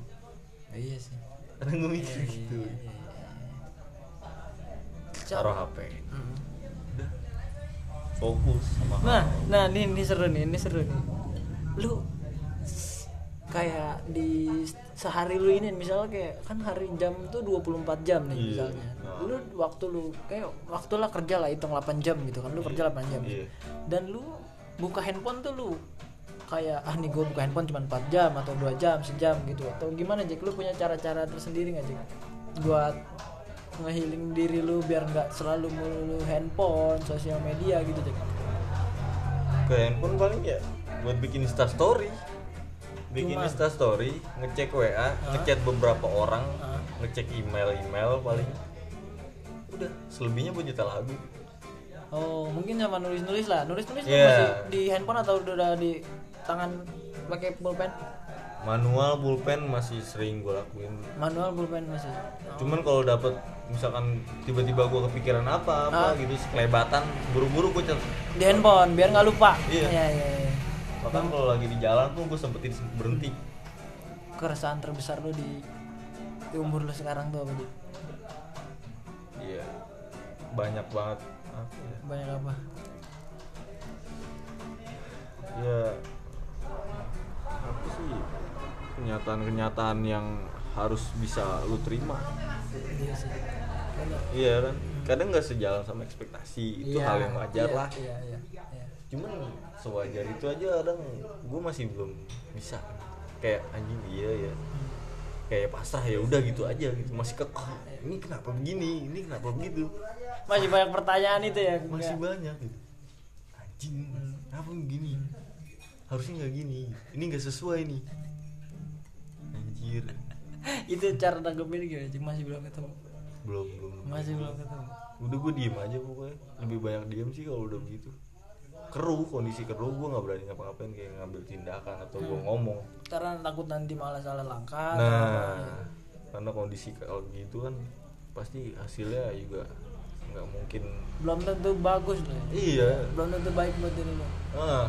Speaker 1: Iya sih.
Speaker 2: karena gue mikir
Speaker 1: Iya,
Speaker 2: gitu
Speaker 1: iya, iya.
Speaker 2: taruh HP
Speaker 1: Mm.
Speaker 2: udah fokus sama
Speaker 1: Nah,
Speaker 2: hal.
Speaker 1: nah ini, ini seru nih, ini seru nih. Lu kayak di sehari lu ini misalnya kayak kan hari jam tuh 24 jam nih
Speaker 2: Iya.
Speaker 1: misalnya.
Speaker 2: Nah.
Speaker 1: Lu waktu lu kayak waktu lah kerja lah hitung 8 jam gitu kan. Lu kerja 8 jam.
Speaker 2: Iya.
Speaker 1: Dan lu buka handphone tuh lu kayak ah nih gue buka handphone cuma 4 jam atau dua jam sejam gitu atau gimana Jack lu punya cara-cara tersendiri nggak Jack buat ngehealing diri lu biar nggak selalu melulu handphone sosial media gitu Jack
Speaker 2: ke handphone paling ya buat bikin insta story bikin
Speaker 1: Cuman?
Speaker 2: insta story ngecek wa ngechat beberapa orang
Speaker 1: Hah?
Speaker 2: ngecek email email paling udah selebihnya buat nyetel lagu
Speaker 1: Oh, mungkin sama nulis-nulis lah. Nulis-nulis lu
Speaker 2: Iya.
Speaker 1: masih di handphone atau udah di tangan pakai pulpen?
Speaker 2: manual pulpen masih sering gue lakuin
Speaker 1: Manual pulpen masih.
Speaker 2: cuman kalau dapet misalkan tiba-tiba gue kepikiran apa apa
Speaker 1: Ah.
Speaker 2: gitu sekelebatan buru-buru gue cat
Speaker 1: Di handphone biar nggak lupa.
Speaker 2: Iya.
Speaker 1: Iya, iya, iya.
Speaker 2: Bahkan kalau lagi di jalan tuh gue sempetin berhenti.
Speaker 1: Keresahan terbesar lu di, di umur lu sekarang tuh apa, Dik?
Speaker 2: iya. Banyak banget. Apa ya?
Speaker 1: Banyak apa?
Speaker 2: ya apa sih? Kenyataan-kenyataan yang harus bisa lu terima.
Speaker 1: Iya sih.
Speaker 2: Iya kan? Kadang nggak sejalan sama ekspektasi. Itu
Speaker 1: Iya,
Speaker 2: hal yang wajar
Speaker 1: iya,
Speaker 2: lah.
Speaker 1: iya, iya.
Speaker 2: Cuman sewajar itu aja kadang gue masih belum bisa. Kayak anjing iya ya. Kayak pasrah ya udah gitu aja gitu. Masih kekeh ini kenapa begini? Ini kenapa begitu?
Speaker 1: Masih banyak pertanyaan itu ya.
Speaker 2: masih
Speaker 1: Nggak-
Speaker 2: banyak gitu. Anjing kenapa begini? Harusnya nggak gini. Ini nggak sesuai nih. Anjir.
Speaker 1: Itu cara tanggepin gimana? Cik? Masih belum ketemu.
Speaker 2: belum belum.
Speaker 1: Masih belum ketemu.
Speaker 2: udah gue diem aja pokoknya. Lebih banyak diem sih kalau udah begitu keruh kondisi keruh gue nggak berani ngapa-ngapain kayak ngambil tindakan atau gue ngomong
Speaker 1: Karena takut nanti malah salah langkah. atau
Speaker 2: nah
Speaker 1: apa, ya.
Speaker 2: karena kondisi kalau gitu kan pasti hasilnya juga nggak mungkin
Speaker 1: belum tentu bagus loh. ya.
Speaker 2: iya
Speaker 1: Belum tentu baik buat diri lo.
Speaker 2: ah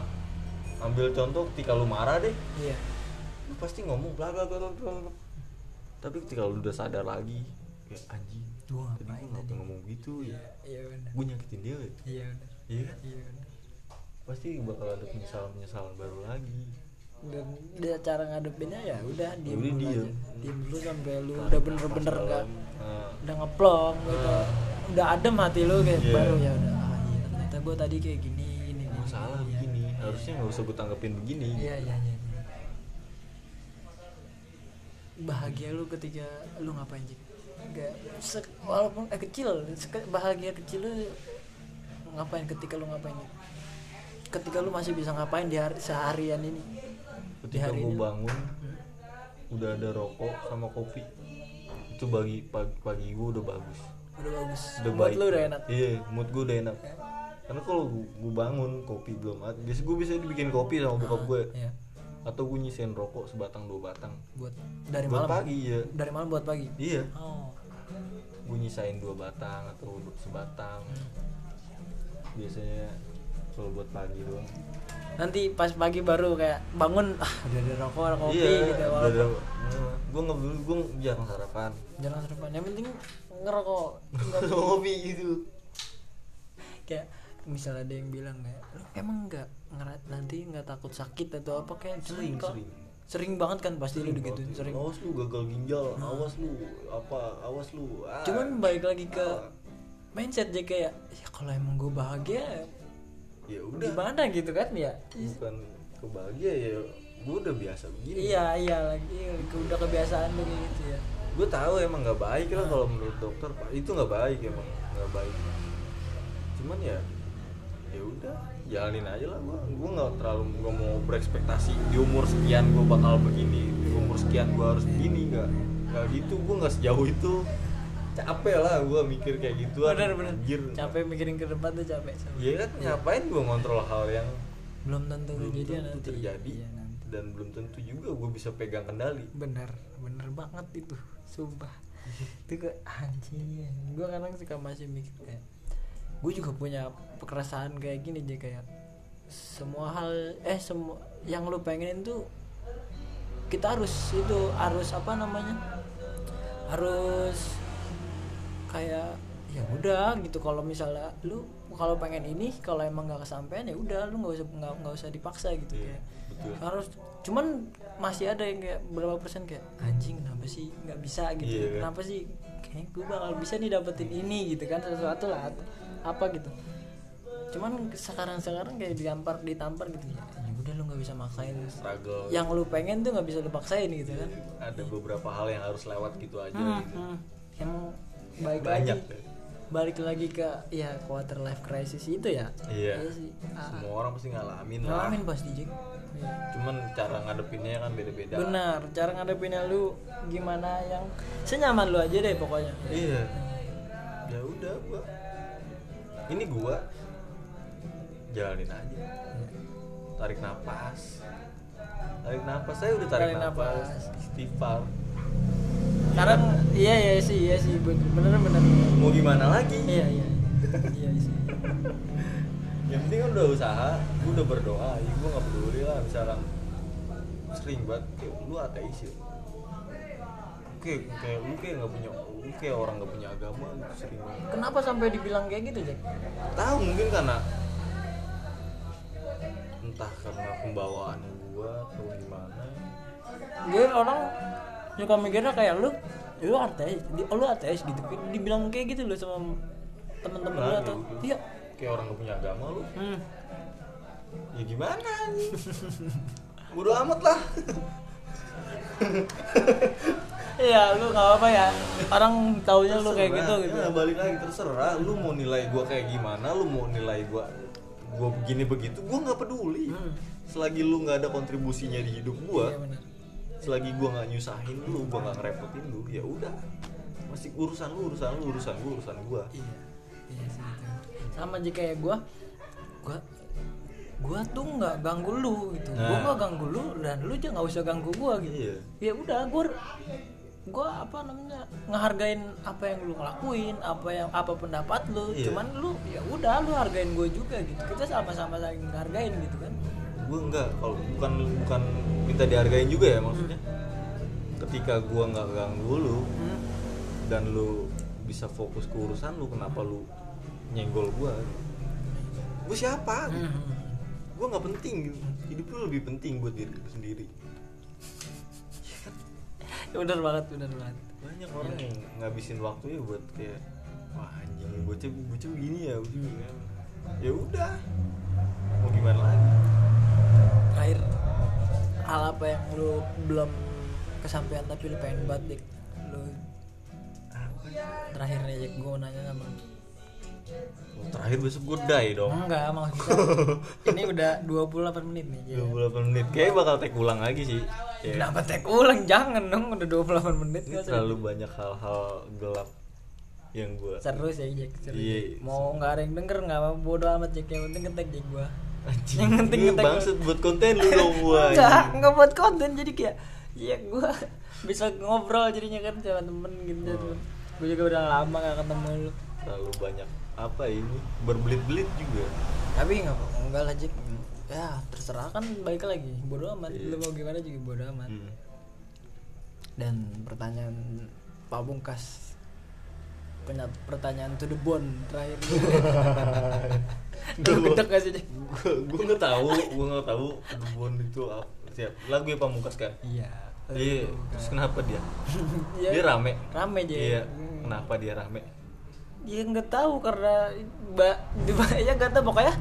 Speaker 2: ambil contoh ketika lu marah deh
Speaker 1: Iya.
Speaker 2: lu pasti ngomong bla bla bla bla, tapi ketika lu udah sadar lagi kayak anjing
Speaker 1: Gua
Speaker 2: tadi
Speaker 1: ngapain
Speaker 2: gue
Speaker 1: tadi?
Speaker 2: ngomong gitu ya
Speaker 1: Iya benar.
Speaker 2: gue nyakitin dia ya
Speaker 1: Iya benar.
Speaker 2: iya kan
Speaker 1: Iya benar.
Speaker 2: Pasti bakal ada penyesalan penyesalan baru lagi
Speaker 1: Dan dia cara ngadepinnya ya udah diem dulu
Speaker 2: diem.
Speaker 1: aja. Diem dulu sampai lu udah bener-bener
Speaker 2: Masalah,
Speaker 1: gak
Speaker 2: nah,
Speaker 1: udah ngeplong gitu. Udah adem hati lu kayak
Speaker 2: Iya.
Speaker 1: baru ya udah. Ah iya ternyata gue tadi kayak gini ini.
Speaker 2: gue salah begini harusnya nggak usah gue tanggepin begini
Speaker 1: Iya iya iya. Bahagia lu ketika lu ngapain sih? Enggak walaupun eh, kecil, bahagia kecil lu ngapain ketika lu ngapain? Ketika lu masih bisa ngapain di hari seharian ini? Di
Speaker 2: ketika
Speaker 1: hari
Speaker 2: gue
Speaker 1: ini.
Speaker 2: bangun udah ada rokok sama kopi itu bagi pagi, pagi gue udah bagus
Speaker 1: Udah bagus.
Speaker 2: udah
Speaker 1: Buat
Speaker 2: baik
Speaker 1: lu udah enak.
Speaker 2: iya mood gue udah enak karena kalau gue bangun kopi belum ada biasa gue bisa dibikin kopi sama bokap gue
Speaker 1: Iya.
Speaker 2: atau gue nyisain rokok sebatang dua batang
Speaker 1: Buat dari
Speaker 2: buat
Speaker 1: malam.
Speaker 2: pagi ya
Speaker 1: Dari malam buat pagi.
Speaker 2: iya
Speaker 1: Oh.
Speaker 2: gue nyisain dua batang atau sebatang biasanya kalau buat pagi doang
Speaker 1: Nanti pas pagi baru kayak bangun ah udah ada rokok, ada kopi
Speaker 2: iya
Speaker 1: gitu walaupun
Speaker 2: gue nggak gue jarang sarapan
Speaker 1: jangan sarapan. Yang penting ngerokok. Nggak
Speaker 2: kopi gitu
Speaker 1: kayak misalnya ada yang bilang kayak "Lu emang nggak ngerat nanti nggak takut sakit atau apa kayak
Speaker 2: Sering,
Speaker 1: kok."
Speaker 2: sering.
Speaker 1: sering banget kan pasti lu
Speaker 2: Sering
Speaker 1: gitu
Speaker 2: banget.
Speaker 1: sering
Speaker 2: awas lu gagal ginjal awas lu apa awas lu ah.
Speaker 1: cuman balik lagi ke
Speaker 2: Ah.
Speaker 1: mindset aja kayak ya kalau emang gue bahagia
Speaker 2: ya udah.
Speaker 1: gimana gitu kan ya?
Speaker 2: Bukan kebahagia ya. Gue udah biasa begini.
Speaker 1: Iya iya lagi udah kebiasaan lu gitu ya.
Speaker 2: Gue tahu emang nggak baik lah kalau menurut dokter. Pak itu nggak baik emang nggak baik. Cuman ya ya udah jalanin aja lah gue gue nggak terlalu nggak mau berekspektasi di umur sekian gue bakal begini di umur sekian gue harus begini nggak nggak gitu. Gue nggak sejauh itu capek lah gue mikir kayak gitu
Speaker 1: bener bener.
Speaker 2: Anjir.
Speaker 1: Capek mikirin ke depan tuh capek
Speaker 2: Iya kan ngapain gue ngontrol hal yang
Speaker 1: belum tentu
Speaker 2: belum
Speaker 1: kejadian
Speaker 2: tentu
Speaker 1: nanti.
Speaker 2: terjadi.
Speaker 1: Iya, nanti.
Speaker 2: dan belum tentu juga gue bisa pegang kendali.
Speaker 1: Bener bener banget itu. Sumpah. Itu ke anjing gue kadang suka masih mikir kayak gue juga punya keresahan kayak gini aja kayak semua hal eh semua yang lu pengenin tuh kita harus itu harus apa namanya? Harus kayak ya udah gitu. Kalau misalnya lu kalau pengen ini kalau emang nggak kesampaian ya udah lu nggak usah nggak nggak usah dipaksa gitu
Speaker 2: Iya,
Speaker 1: kayak.
Speaker 2: betul.
Speaker 1: harus cuman masih ada yang kayak berapa persen kayak anjing kenapa sih nggak bisa? gitu.
Speaker 2: Iya, kan?
Speaker 1: kenapa sih kayak gue bakal bisa nih dapetin ini gitu kan sesuatu lah apa gitu. Cuman sekarang sekarang kayak ditampar ditampar gitu. Ya ya udah lu nggak bisa maksain.
Speaker 2: Struggle.
Speaker 1: Yang lu pengen tuh nggak bisa lu paksain gitu kan.
Speaker 2: ada beberapa hal yang harus lewat gitu aja
Speaker 1: Hmm,
Speaker 2: gitu.
Speaker 1: hmm. emang baik
Speaker 2: Banyak,
Speaker 1: lagi
Speaker 2: ya.
Speaker 1: balik lagi ke ya quarter life crisis itu ya?
Speaker 2: Iya.
Speaker 1: sih. Ah,
Speaker 2: semua orang pasti ngalamin lah.
Speaker 1: Ngalamin pasti Jack Iya.
Speaker 2: cuman cara ngadepinnya kan beda-beda.
Speaker 1: Benar cara ngadepinnya lu gimana yang senyaman lu aja deh pokoknya.
Speaker 2: Iya. Ya udah gua. Ini gua. Jalanin aja. Tarik napas. Tarik napas. Saya udah tarik,
Speaker 1: Tarik
Speaker 2: napas,
Speaker 1: napas.
Speaker 2: istighfar
Speaker 1: sekarang iya iya sih iya sih bener bener
Speaker 2: mau gimana lagi?
Speaker 1: Iya iya. Iya sih.
Speaker 2: Yang penting kan udah usaha gua udah berdoa ya gua nggak peduli lah misalkan sering banget kayak lu ateis ya. Kayak kayak lu kayak nggak punya lu kayak orang nggak punya agama sering banget.
Speaker 1: Kenapa sampai dibilang kayak gitu Jack?
Speaker 2: Tahu mungkin karena entah karena pembawaan gua atau gimana.
Speaker 1: Dia orang suka mikirnya kayak lu lu ateis di, lu ateis gitu dibilang kayak gitu loh sama temen-temen lu
Speaker 2: Nah,
Speaker 1: atau
Speaker 2: gitu.
Speaker 1: iya
Speaker 2: kayak orang gak punya agama lu
Speaker 1: hmm.
Speaker 2: ya gimana anjing bodo amat lah
Speaker 1: Iya, lu gak apa ya. Orang taunya lu kayak gitu
Speaker 2: Terserah.
Speaker 1: gitu.
Speaker 2: Ya, balik lagi terserah lu mau nilai gua kayak gimana lu mau nilai gua gua begini begitu gua nggak peduli
Speaker 1: Hmm.
Speaker 2: selagi lu nggak ada kontribusinya di hidup gua
Speaker 1: Iya.
Speaker 2: Selagi gua nggak nyusahin lu gua nggak ngerepotin lu ya udah masih urusan lu urusan lu urusan gua urusan gua
Speaker 1: Iya. Iya sih. Sama aja kayak gua gua gua tuh nggak ganggu lu gitu.
Speaker 2: Nah.
Speaker 1: nggak ganggu lu dan lu juga nggak usah ganggu gua gitu.
Speaker 2: Iya.
Speaker 1: Ya udah gua gua apa namanya ngehargain apa yang lu ngelakuin apa yang apa pendapat lu
Speaker 2: Iya.
Speaker 1: cuman lu ya udah lu hargain gue juga gitu kita sama-sama saling hargain gitu kan
Speaker 2: gue enggak kalau bukan bukan minta dihargain juga ya maksudnya ketika gua nggak ganggu lu
Speaker 1: Hmm.
Speaker 2: dan lu bisa fokus ke urusan lu kenapa lu nyenggol gua gue siapa.
Speaker 1: Hmm.
Speaker 2: gue nggak penting hidup lu lebih penting buat diri lu sendiri
Speaker 1: Ya, bener banget bener banget
Speaker 2: banyak orang yang ngabisin waktu ya buat kayak wah anjing bocah bocah begini ya bocah begini ya." ya udah mau gimana lagi
Speaker 1: terakhir hal apa yang lu belum kesampaian tapi lu pengen banget Dik? lu terakhir nih Jack gue nanya sama lu
Speaker 2: Oh, terakhir besok gue die dong
Speaker 1: enggak maksudnya ini udah 28 menit nih Jack.
Speaker 2: 28 menit kayaknya bakal take ulang lagi sih ya.
Speaker 1: kenapa tek ulang jangan dong udah 28 menit
Speaker 2: ini terlalu banyak hal-hal gelap yang gue
Speaker 1: seru sih Jack seru.
Speaker 2: Iya.
Speaker 1: mau nggak ada yang denger nggak apa bodo amat Jack yang penting ngetek Jack gua
Speaker 2: anjing
Speaker 1: Yang penting
Speaker 2: ini
Speaker 1: ngetek-
Speaker 2: bangsat buat konten lu dong gue
Speaker 1: enggak enggak buat konten jadi kayak ya gua bisa ngobrol jadinya kan sama temen gitu.
Speaker 2: Oh.
Speaker 1: gue juga udah lama gak ketemu lu.
Speaker 2: Terlalu banyak apa ini berbelit-belit juga.
Speaker 1: Tapi nggak enggak lah Jack ya terserah kan balik lagi. Bodo amat.
Speaker 2: Iya.
Speaker 1: lu mau gimana juga bodo amat.
Speaker 2: Hmm.
Speaker 1: dan pertanyaan Pak Bungkas Penya- pertanyaan to the bone terakhir. Lu gedek gak sih
Speaker 2: gue gue nggak tahu gue nggak tahu Kebun itu apa siap. Lagu ya pamungkas kan?
Speaker 1: Iya.
Speaker 2: Iya terus kenapa dia?
Speaker 1: Iya.
Speaker 2: dia rame.
Speaker 1: Rame aja
Speaker 2: iya
Speaker 1: Hmm.
Speaker 2: kenapa dia rame?
Speaker 1: Ya nggak tahu karena ba, di, ya nggak tahu. Pokoknya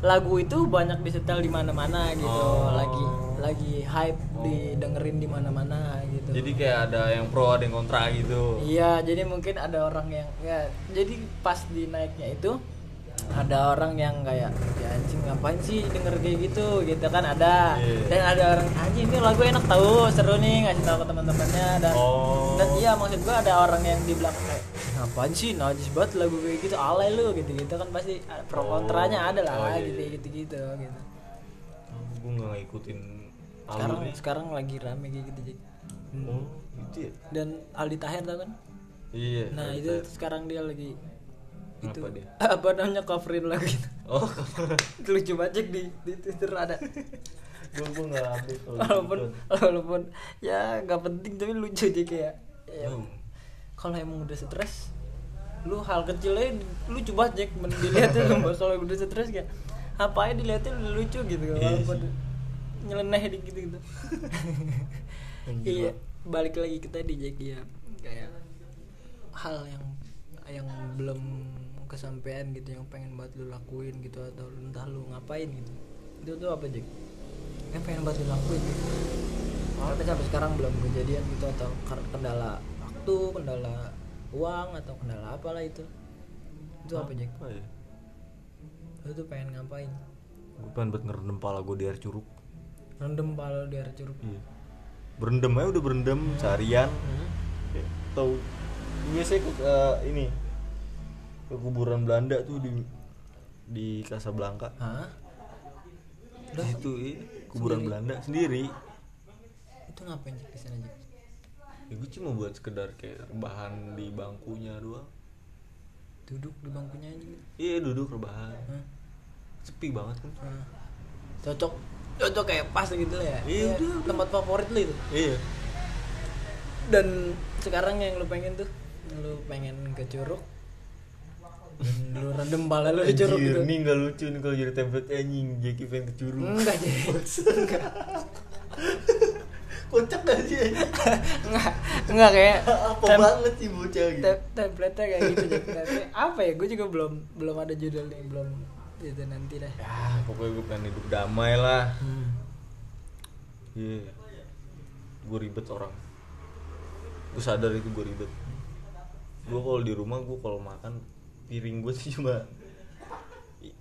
Speaker 1: lagu itu banyak disetel di mana-mana gitu
Speaker 2: Oh.
Speaker 1: lagi lagi hype didengerin di mana-mana gitu
Speaker 2: Jadi kayak ada yang pro ada yang kontra gitu.
Speaker 1: Iya, jadi mungkin ada orang yang ya jadi pas di naiknya itu ada orang yang kayak ya anjing ngapain sih denger kayak gitu gitu kan ada
Speaker 2: Iya.
Speaker 1: dan ada orang anjing ini lagu enak tahu seru nih ngasih tahu ke teman-temannya dan
Speaker 2: Oh.
Speaker 1: dan iya maksud gua ada orang yang di belakang kayak ngapain sih najis banget lagu kayak gitu alay lu gitu gitu kan pasti pro
Speaker 2: Oh.
Speaker 1: kontranya ada lah
Speaker 2: Oh, iya,
Speaker 1: gitu gitu gitu gitu
Speaker 2: gue nggak ngikutin
Speaker 1: sekarang
Speaker 2: alurnya.
Speaker 1: sekarang lagi rame kayak gitu Jack.
Speaker 2: Oh, gitu ya?
Speaker 1: dan Aldi Taher tau kan
Speaker 2: Iya.
Speaker 1: nah
Speaker 2: ada
Speaker 1: itu
Speaker 2: saya.
Speaker 1: sekarang dia lagi itu
Speaker 2: Apa dia?
Speaker 1: apa namanya coverin lagu itu
Speaker 2: Oh,
Speaker 1: lucu banget Jack, di di Twitter ada
Speaker 2: gue gue nggak update kalau
Speaker 1: walaupun
Speaker 2: gitu.
Speaker 1: walaupun ya nggak penting tapi lucu aja kayak ya,
Speaker 2: Hmm.
Speaker 1: kalau emang udah stres lu hal kecilnya banget Jack men dilihatnya sumpah kalau udah stres kayak apa aja dilihatnya lucu gitu
Speaker 2: Iya
Speaker 1: walaupun. Nyeleneh dikit gitu iya balik lagi ke tadi Jack ya. Kayak hal yang yang belum kesampaian gitu yang pengen banget lu lakuin gitu atau entah lu ngapain gitu. Itu tuh apa Jack? Yang pengen banget lu lakuin gitu. Tapi sampai sekarang belum kejadian gitu atau kendala waktu kendala uang atau kendala apalah itu. Itu apa Jack?
Speaker 2: Apa ya?
Speaker 1: lu tuh pengen ngapain?
Speaker 2: Gue pengen buat ngerendam pala gue di air curug.
Speaker 1: Rendem pala di air curug
Speaker 2: Iya. Berendam aja udah berendam seharian. Kayak Tahu biasanya ke eh, ini ke kuburan Belanda tuh di di Casablanca.
Speaker 1: Hah?
Speaker 2: Udah itu iya, kuburan
Speaker 1: Sendiri?
Speaker 2: Belanda sendiri.
Speaker 1: itu ngapain di sana Jack
Speaker 2: Ya gue cuma buat sekedar kayak rebahan di bangkunya doang.
Speaker 1: duduk di bangkunya aja gitu
Speaker 2: Iya duduk rebahan.
Speaker 1: Hah?
Speaker 2: Sepi banget kan.
Speaker 1: Nah, cocok cocok kayak pas gitu lah ya.
Speaker 2: Iya,
Speaker 1: Kayak
Speaker 2: udah,
Speaker 1: tempat favorit lu itu.
Speaker 2: Iya.
Speaker 1: dan sekarang yang lu pengen tuh? Lu pengen ke curug? Dan lu rendem pala lu di curug gitu.
Speaker 2: Ini gak lucu nih kalau jadi template. Anjing Jackie pengen ke curug.
Speaker 1: enggak jadi enggak.
Speaker 2: Kocak gak sih anjing?
Speaker 1: enggak. Enggak kayak
Speaker 2: Apa
Speaker 1: tem-
Speaker 2: banget sih bocah gitu.
Speaker 1: tem- template-nya kayak gitu apa ya? Gue juga belum belum ada judul nih belum itu nanti dah
Speaker 2: Ya pokoknya gue pengen hidup damai lah.
Speaker 1: Hmm.
Speaker 2: Iya. Gue ribet orang. Gue sadar itu gue ribet. Gue kalau di rumah gue kalau makan Piring gue sih cuma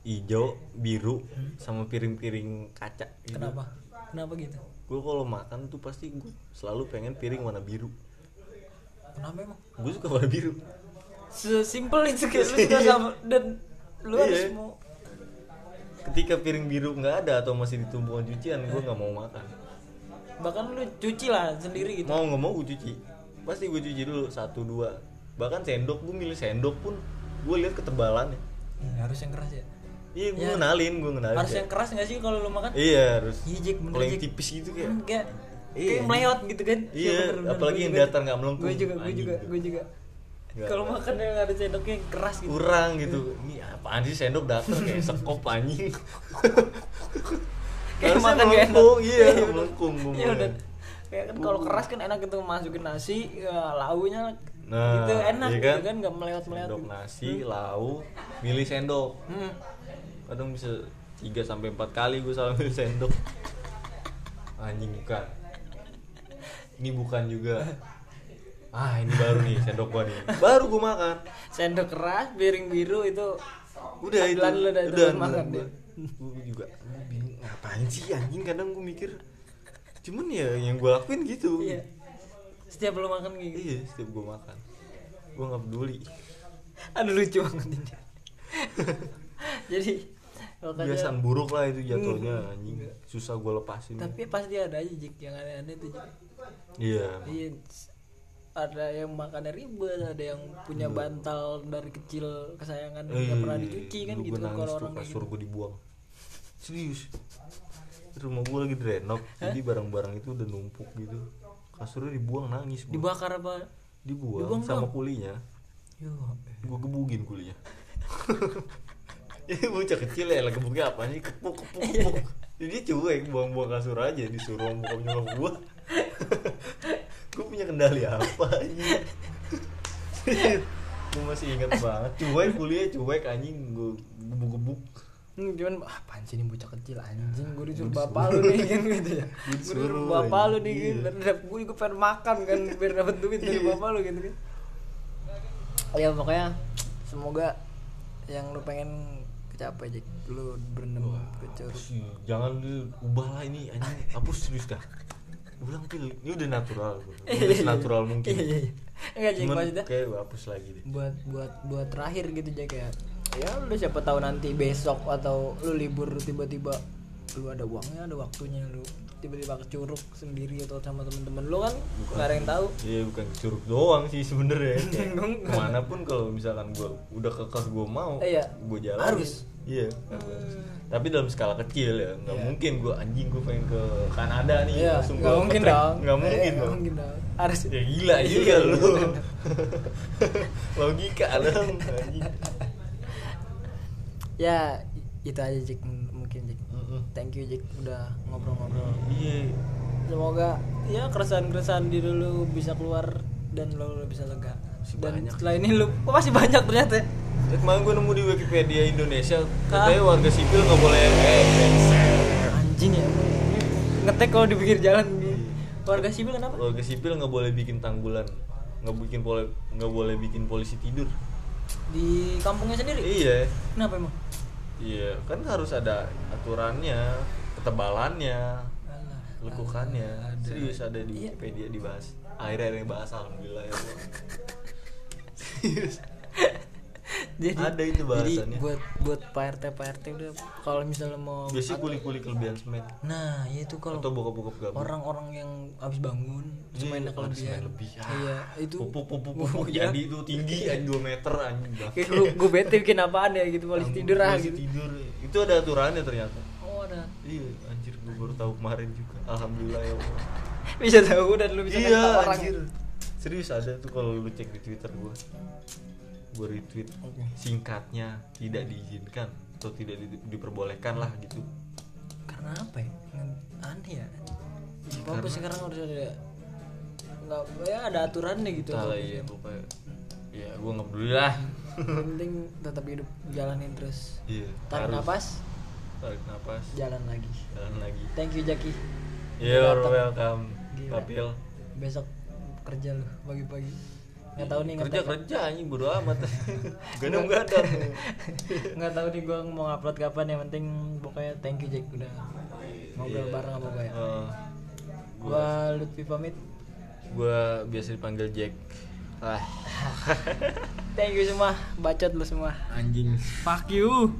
Speaker 2: Hijau, biru, sama piring-piring kaca gitu.
Speaker 1: kenapa? Kenapa gitu?
Speaker 2: Gue kalau makan tuh pasti gue selalu pengen piring warna biru.
Speaker 1: Kenapa emang?
Speaker 2: Gue suka warna biru.
Speaker 1: Sesimpel itu kayak lu suka sama dan lu
Speaker 2: Iya.
Speaker 1: harus mau
Speaker 2: Ketika piring biru nggak ada atau masih di tumpukan cucian Gue nggak mau makan.
Speaker 1: Bahkan lu cuci lah sendiri gitu.
Speaker 2: Mau nggak mau gue cuci. Pasti gue cuci dulu satu dua. Bahkan sendok gue milih sendok pun gue lihat ketebalannya.
Speaker 1: Hmm, harus yang keras ya?
Speaker 2: Iya gue
Speaker 1: Ya.
Speaker 2: ngenalin gue ngenalin
Speaker 1: harus
Speaker 2: kayak,
Speaker 1: yang keras nggak sih kalau lu makan?
Speaker 2: Iya harus.
Speaker 1: Iya, bener,
Speaker 2: kalau yang tipis gitu kayak
Speaker 1: Hmm, kayak
Speaker 2: Iya.
Speaker 1: kayak meleot gitu kan?
Speaker 2: Iya, apalagi yang datar nggak melengkung.
Speaker 1: gue juga gue juga gue juga. Kalau makan yang ada sendoknya yang keras gitu.
Speaker 2: Kurang gitu. Ini apaan sih sendok datar kayak sekop anjing.
Speaker 1: Kayak makan
Speaker 2: melengkung, iya
Speaker 1: bener.
Speaker 2: melengkung
Speaker 1: Iya,
Speaker 2: mau.
Speaker 1: udah kayak kan kalau keras kan enak gitu masukin nasi ya, launya
Speaker 2: Nah,
Speaker 1: gitu enak
Speaker 2: iya
Speaker 1: gitu
Speaker 2: kan?
Speaker 1: kan nggak melewat melewat
Speaker 2: sendok nasi lau milih sendok.
Speaker 1: Hmm.
Speaker 2: kadang bisa 3 sampai 4 kali gue salah milih sendok. Anjing bukan. Ini bukan juga ah ini baru nih sendok gua nih. Baru gua makan.
Speaker 1: Sendok keras piring biru itu
Speaker 2: udah itu.
Speaker 1: Andalan lu dah itu
Speaker 2: udah
Speaker 1: buat makan
Speaker 2: gua,
Speaker 1: dia.
Speaker 2: gua juga. Gua bingung ngapain sih anjing? Kadang gua mikir cuman ya yang gua lakuin gitu.
Speaker 1: Iya. Setiap lu makan gitu.
Speaker 2: Iya setiap gua makan. Gua nggak peduli.
Speaker 1: Aduh lucu banget ini. Jadi
Speaker 2: kebiasaan buruk lah itu jatuhnya
Speaker 1: Hmm.
Speaker 2: anjing. Susah gua lepasin.
Speaker 1: Tapi pasti ada aja Jik, yang aneh-aneh tuh Jik.
Speaker 2: iya.
Speaker 1: Iya ada yang makannya ribet ada yang punya bantal dari kecil kesayangan nggak pernah dicuci kan gitu kan kalau orang kayak
Speaker 2: kasur
Speaker 1: gitu.
Speaker 2: gue dibuang. Serius? Rumah gue lagi direnov jadi barang-barang itu udah numpuk gitu. Kasurnya dibuang nangis gua.
Speaker 1: dibakar apa?
Speaker 2: Dibuang,
Speaker 1: dibuang
Speaker 2: sama
Speaker 1: doang?
Speaker 2: kulinya.
Speaker 1: Yo,
Speaker 2: gue gebugin kulinya. Ini bocah kecil ya lah gebuknya apa sih? Kepuk kepuk
Speaker 1: Iya.
Speaker 2: kepuk jadi dia cuek buang-buang kasur aja disuruh bokap nyokap gue gue punya kendali apa anjing? Gue masih ingat banget. Cuek kuliah cuek anjing. Gue gebuk-gebuk.
Speaker 1: Hmm, cuman ah, apaan sih ini bocah kecil anjing? Gue disuruh bapak lu nih kan gitu ya. Gue disuruh bapak lu nih
Speaker 2: iya.
Speaker 1: kan. Dan gue juga pengen makan kan. Biar dapet duit dari bapak lu gitu kan. Ya pokoknya semoga yang lu pengen kecapai Jack. Lu berendam ke curug.
Speaker 2: Hapus, iya. jangan lu ubah lah ini anjing. Hapus serius dah ulang pil ini udah natural bro. udah natural mungkin
Speaker 1: iya iya iya enggak Jack
Speaker 2: cuman
Speaker 1: maksudnya
Speaker 2: kayak gua hapus lagi deh
Speaker 1: buat buat buat terakhir gitu Jack ya ya lu siapa tahu nanti besok atau lu libur tiba-tiba lu ada uangnya ada waktunya lu tiba-tiba ke curug sendiri atau sama temen-temen lu kan nggak ada yang tahu
Speaker 2: Iya bukan curug doang sih sebenernya
Speaker 1: Enggak.
Speaker 2: Ke mana pun kalau misalkan gua udah kekeh gua mau
Speaker 1: Iya.
Speaker 2: Gua jalan
Speaker 1: Harus.
Speaker 2: Iya harus. Tapi dalam skala kecil ya nggak
Speaker 1: Iya.
Speaker 2: mungkin gua anjing gua pengen ke Kanada nih
Speaker 1: Iya,
Speaker 2: langsung
Speaker 1: nggak mungkin dong.
Speaker 2: Nggak mungkin
Speaker 1: Iya,
Speaker 2: dong
Speaker 1: nggak mungkin dong. Harus.
Speaker 2: Ya gila
Speaker 1: Iya,
Speaker 2: juga lu. Logika dong anjing
Speaker 1: Ya itu aja Jack mungkin Jack.
Speaker 2: Mm-mm.
Speaker 1: Thank you Jack udah ngobrol-ngobrol.
Speaker 2: Iya
Speaker 1: Semoga ya keresahan-keresahan diri lu bisa keluar dan lu bisa lega.
Speaker 2: Masih
Speaker 1: dan
Speaker 2: banyak.
Speaker 1: setelah ini lu oh, masih banyak ternyata. ya?
Speaker 2: Kemarin gue nemu di Wikipedia Indonesia katanya warga sipil nggak boleh eh.
Speaker 1: Anjing ya. Ngetek kalau di pinggir jalan gitu. Warga sipil kenapa?
Speaker 2: warga sipil nggak boleh bikin tanggulan nggak bikin pole nggak boleh bikin polisi tidur
Speaker 1: Di kampungnya sendiri?
Speaker 2: iya
Speaker 1: Kenapa emang?
Speaker 2: iya kan harus ada aturannya ketebalannya
Speaker 1: Alah,
Speaker 2: lekukannya
Speaker 1: ada.
Speaker 2: serius ada di
Speaker 1: Iya.
Speaker 2: Wikipedia dibahas akhirnya yang bahas alhamdulillah ya Allah
Speaker 1: jadi
Speaker 2: Ada itu bahasannya.
Speaker 1: Jadi buat buat Pak RT Pak RT udah kalau misalnya mau
Speaker 2: biasanya kulik-kulik kelebihan semen
Speaker 1: Nah, ya itu kalau
Speaker 2: atau
Speaker 1: orang-orang yang habis bangun
Speaker 2: Iya,
Speaker 1: semennya
Speaker 2: ada
Speaker 1: kelebihan.
Speaker 2: semen lebih. Ah,
Speaker 1: Iya, itu
Speaker 2: pupuk pupuk pupuk
Speaker 1: Iya.
Speaker 2: jadi itu tinggi anjing 2 meter anjing.
Speaker 1: Kayak gue, gue bete bikin apaan ya gitu polisi tidur ah
Speaker 2: Polisi
Speaker 1: gitu.
Speaker 2: tidur itu ada aturannya ternyata
Speaker 1: Oh, ada.
Speaker 2: Iya, anjir gue baru tahu kemarin juga. Alhamdulillah ya Allah.
Speaker 1: Bisa tahu dan lu bisa
Speaker 2: iya,
Speaker 1: orang
Speaker 2: anjir. Serius ada tuh kalau lu cek di Twitter gue. Gue retweet
Speaker 1: Oke.
Speaker 2: singkatnya tidak diizinkan atau tidak di- diperbolehkan lah gitu.
Speaker 1: Karena apa ya? Aneh ya. Apa
Speaker 2: Karena-
Speaker 1: sekarang harus ada nggak ya ada aturannya gitu. Apa
Speaker 2: iya pokoknya. Ya gue nggak peduli lah.
Speaker 1: Penting tetap hidup jalanin terus.
Speaker 2: Iya.
Speaker 1: Tarik
Speaker 2: harus.
Speaker 1: napas,
Speaker 2: Tarik napas.
Speaker 1: jalan lagi.
Speaker 2: Jalan lagi.
Speaker 1: Thank you Jaki.
Speaker 2: You're welcome. Papil.
Speaker 1: Besok kerja lu pagi-pagi. Nggak tahu nih
Speaker 2: kerja
Speaker 1: ngetek-
Speaker 2: kerja anjing bodo amat. Gadang-gadang.
Speaker 1: nggak tahu nih gue mau upload kapan yang penting pokoknya thank you Jack udah ngobrol
Speaker 2: Iya.
Speaker 1: bareng sama gue ya
Speaker 2: Eh,
Speaker 1: gue Lutfi pamit
Speaker 2: gue biasa dipanggil Jack. Ah,
Speaker 1: thank you semua bacot lu semua
Speaker 2: anjing.
Speaker 1: fuck you